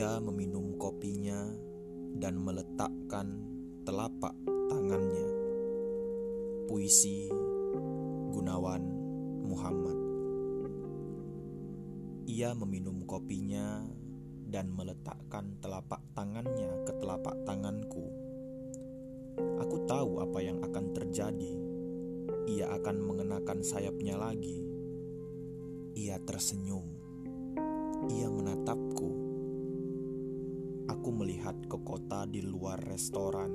Ia meminum kopinya dan meletakkan telapak tangannya. Puisi Gunawan Muhammad. Ia meminum kopinya dan meletakkan telapak tangannya ke telapak tanganku. Aku tahu apa yang akan terjadi. Ia akan mengenakan sayapnya lagi. Ia tersenyum. Ia menatapku. Melihat ke kota di luar restoran,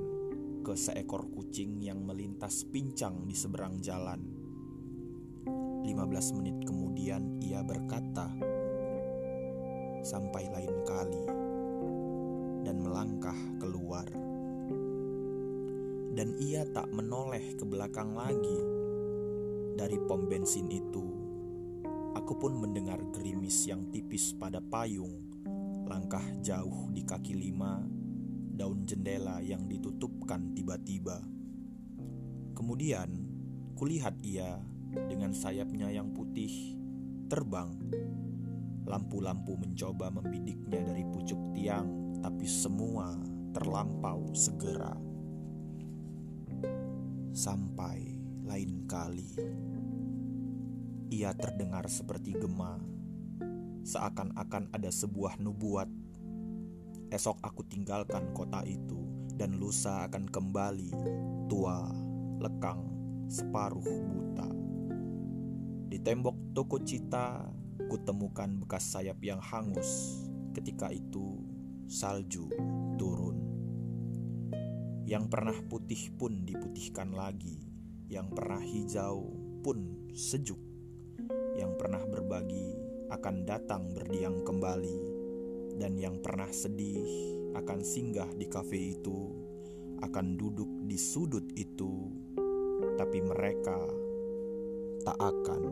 ke seekor kucing yang melintas pincang di seberang jalan. 15 menit kemudian ia berkata, sampai lain kali dan melangkah keluar. Dan ia tak menoleh ke belakang lagi. Dari pom bensin itu, aku pun mendengar gerimis yang tipis pada payung, langkah jauh di kaki lima, daun jendela yang ditutupkan tiba-tiba. Kemudian, kulihat ia dengan sayapnya yang putih terbang Lampu-lampu mencoba membidiknya dari pucuk tiang, tapi semua terlampau segera. Sampai lain kali, ia terdengar seperti gema, seakan-akan ada sebuah nubuat. Esok aku tinggalkan kota itu, dan lusa akan kembali tua, lekang, separuh buta. Di tembok toko cita kutemukan bekas sayap yang hangus. Ketika itu, salju turun. Yang pernah putih pun diputihkan lagi, yang pernah hijau pun sejuk, yang pernah berbagi akan datang berdiam kembali, dan yang pernah sedih akan singgah di kafe itu, akan duduk di sudut itu, tapi mereka tak akan